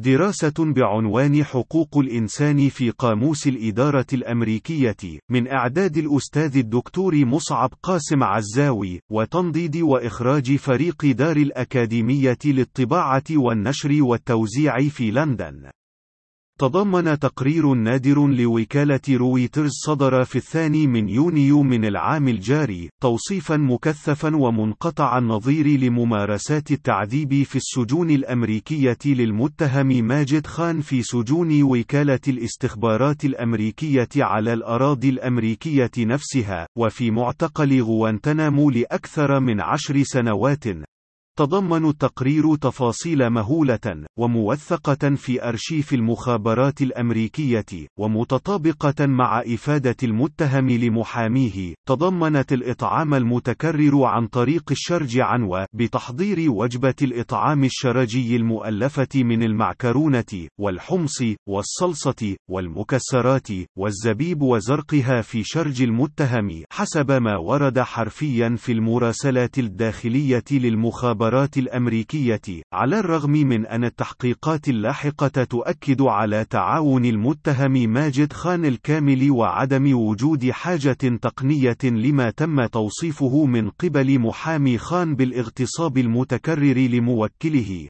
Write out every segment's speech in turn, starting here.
دراسة بعنوان حقوق الإنسان في قاموس الإدارة الأمريكية، من إعداد الأستاذ الدكتور مصعب قاسم عزاوي، وتنضيد وإخراج فريق دار الأكاديمية للطباعة والنشر والتوزيع في لندن. تضمن تقرير نادر لوكالة رويترز صدر في الثاني من يونيو من العام الجاري، توصيفا مكثفا ومنقطع النظير لممارسات التعذيب في السجون الأمريكية للمتهم ماجد خان في سجون وكالة الاستخبارات الأمريكية على الأراضي الأمريكية نفسها، وفي معتقل غوانتنامو لأكثر من عشر سنوات، تضمن التقرير تفاصيل مهولة وموثقة في أرشيف المخابرات الأمريكية ومتطابقة مع إفادة المتهم لمحاميه تضمنت الإطعام المتكرر عن طريق الشرج عن و بتحضير وجبة الإطعام الشرجي المؤلفة من المعكرونة والحمص والصلصة والمكسرات والزبيب وزرقها في شرج المتهم حسب ما ورد حرفيا في المراسلات الداخلية للمخابرات. المخابرات الأمريكية، على الرغم من أن التحقيقات اللاحقة تؤكد على تعاون المتهم ماجد خان الكامل وعدم وجود حاجة تقنية لما تم توصيفه من قبل محامي خان بالاغتصاب المتكرر لموكله.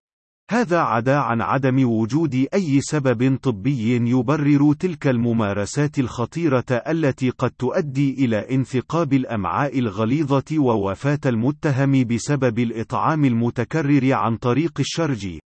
هذا عدا عن عدم وجود أي سبب طبي يبرر تلك الممارسات الخطيرة التي قد تؤدي إلى انثقاب الأمعاء الغليظة ووفاة المتهم بسبب الإطعام المتكرر عن طريق الشرج.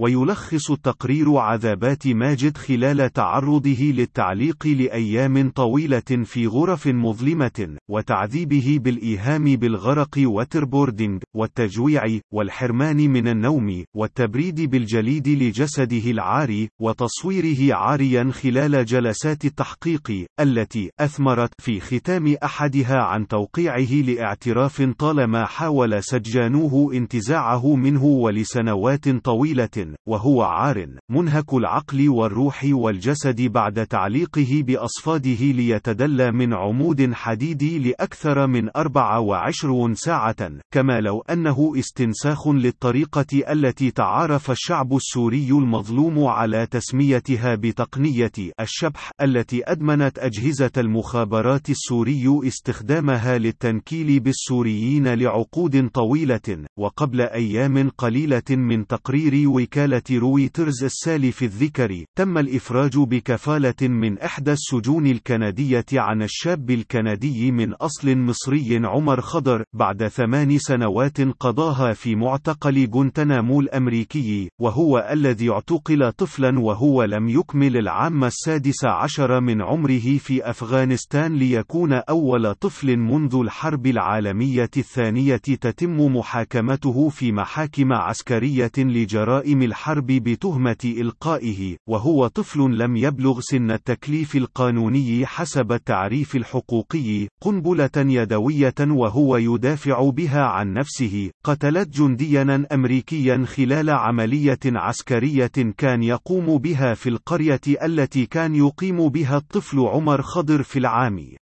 ويلخص التقرير عذابات ماجد خلال تعرضه للتعليق لأيام طويلة في غرف مظلمة، وتعذيبه بالإيهام بالغرق وتربوردينج، والتجويع، والحرمان من النوم، والتبريد بالجليد لجسده العاري، وتصويره عاريا خلال جلسات التحقيق، التي أثمرت في ختام أحدها عن توقيعه لاعتراف طالما حاول سجانوه انتزاعه منه ولسنوات طويلة. وهو عار منهك العقل والروح والجسد بعد تعليقه بأصفاده ليتدلى من عمود حديدي لأكثر من 24 ساعة كما لو أنه استنساخ للطريقة التي تعارف الشعب السوري المظلوم على تسميتها بتقنية الشبح التي أدمنت أجهزة المخابرات السوري استخدامها للتنكيل بالسوريين لعقود طويلة وقبل أيام قليلة من تقرير ويك وكالة رويترز السالف الذكر تم الإفراج بكفالة من إحدى السجون الكندية عن الشاب الكندي من أصل مصري عمر خضر بعد ثمان سنوات قضاها في معتقل جونتنامو الأمريكي وهو الذي اعتقل طفلا وهو لم يكمل العام السادس عشر من عمره في أفغانستان ليكون أول طفل منذ الحرب العالمية الثانية تتم محاكمته في محاكم عسكرية لجرائم الحرب بتهمة إلقائه، وهو طفل لم يبلغ سن التكليف القانوني حسب التعريف الحقوقي، قنبلة يدوية وهو يدافع بها عن نفسه، قتلت جنديا أمريكيا خلال عملية عسكرية كان يقوم بها في القرية التي كان يقيم بها الطفل عمر خضر في العام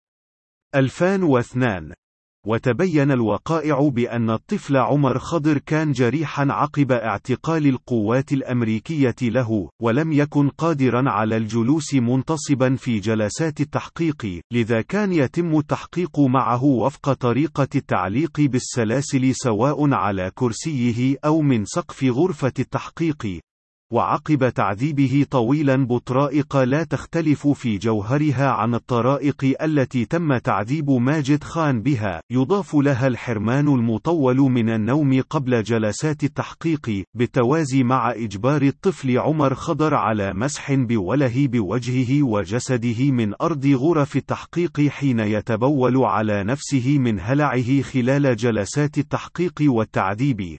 2002 وتبين الوقائع بأن الطفل عمر خضر كان جريحا عقب اعتقال القوات الأمريكية له، ولم يكن قادرا على الجلوس منتصبا في جلسات التحقيق، لذا كان يتم التحقيق معه وفق طريقة التعليق بالسلاسل سواء على كرسيه أو من سقف غرفة التحقيق، وعقب تعذيبه طويلا بطرائق لا تختلف في جوهرها عن الطرائق التي تم تعذيب ماجد خان بها، يضاف لها الحرمان المطول من النوم قبل جلسات التحقيق، بالتوازي مع إجبار الطفل عمر خضر على مسح بوله بوجهه وجسده من أرض غرف التحقيق حين يتبول على نفسه من هلعه خلال جلسات التحقيق والتعذيب،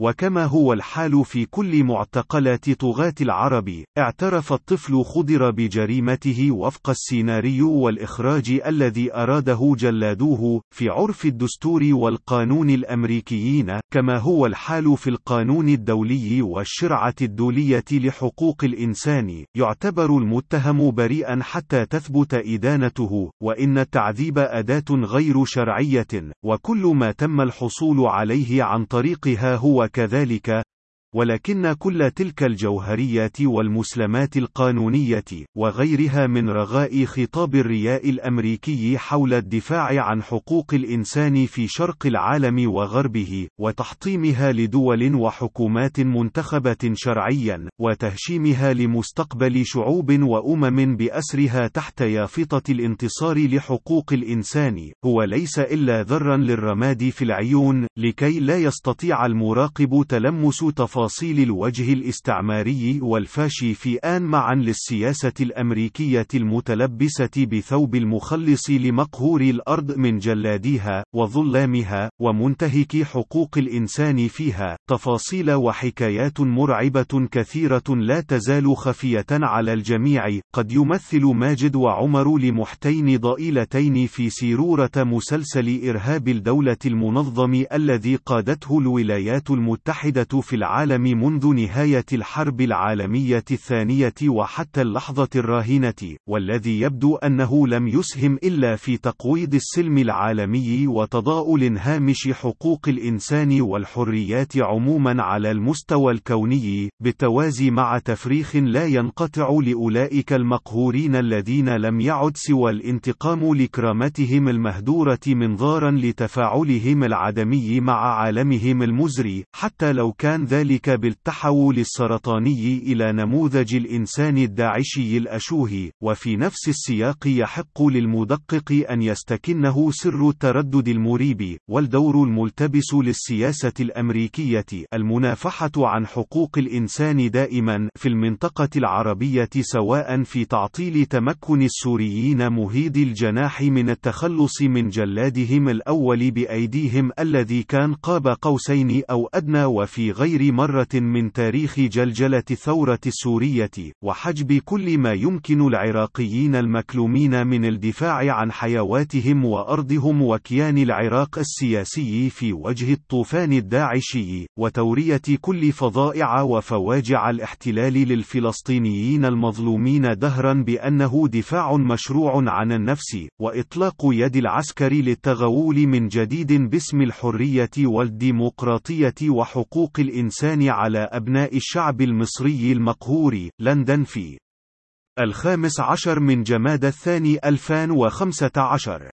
وكما هو الحال في كل معتقلات طغاة العرب، اعترف الطفل خضر بجريمته وفق السيناريو والإخراج الذي أراده جلادوه، في عرف الدستور والقانون الأمريكيين، كما هو الحال في القانون الدولي والشرعة الدولية لحقوق الإنسان، يعتبر المتهم بريئا حتى تثبت إدانته، وإن التعذيب أداة غير شرعية، وكل ما تم الحصول عليه عن طريقها هو كذلك ولكن كل تلك الجوهريات والمسلمات القانونية، وغيرها من رغاء خطاب الرياء الأمريكي حول الدفاع عن حقوق الإنسان في شرق العالم وغربه، وتحطيمها لدول وحكومات منتخبة شرعيا، وتهشيمها لمستقبل شعوب وأمم بأسرها تحت يافطة الانتصار لحقوق الإنسان، هو ليس إلا ذرا للرماد في العيون، لكي لا يستطيع المراقب تلمس تفاصيل الوجه الاستعماري والفاشي في آن معا للسياسة الأمريكية المتلبسة بثوب المخلص لمقهور الأرض من جلاديها، وظلامها، ومنتهك حقوق الإنسان فيها، تفاصيل وحكايات مرعبة كثيرة لا تزال خفية على الجميع، قد يمثل ماجد وعمر لمحتين ضئيلتين في سيرورة مسلسل إرهاب الدولة المنظم الذي قادته الولايات المتحدة في العالم. منذ نهاية الحرب العالمية الثانية وحتى اللحظة الراهنة، والذي يبدو أنه لم يسهم إلا في تقويض السلم العالمي وتضاؤل هامش حقوق الإنسان والحريات عموما على المستوى الكوني، بالتوازي مع تفريخ لا ينقطع لأولئك المقهورين الذين لم يعد سوى الانتقام لكرامتهم المهدورة منظارا لتفاعلهم العدمي مع عالمهم المزري، حتى لو كان ذلك بالتحول السرطاني إلى نموذج الإنسان الداعشي الأشوه، وفي نفس السياق يحق للمدقق أن يستكنه سر التردد المريب، والدور الملتبس للسياسة الأمريكية المنافحة عن حقوق الإنسان دائما في المنطقة العربية سواء في تعطيل تمكن السوريين مهيد الجناح من التخلص من جلادهم الأول بأيديهم الذي كان قاب قوسين أو أدنى وفي غير مرة من تاريخ جلجلة الثورة السورية، وحجب كل ما يمكن العراقيين المكلومين من الدفاع عن حيواتهم وأرضهم وكيان العراق السياسي في وجه الطوفان الداعشي، وتورية كل فظائع وفواجع الاحتلال للفلسطينيين المظلومين دهرا بأنه دفاع مشروع عن النفس، وإطلاق يد العسكر للتغول من جديد باسم الحرية والديمقراطية وحقوق الإنسان على أبناء الشعب المصري المقهور، لندن في الخامس عشر من جماد الثاني 2015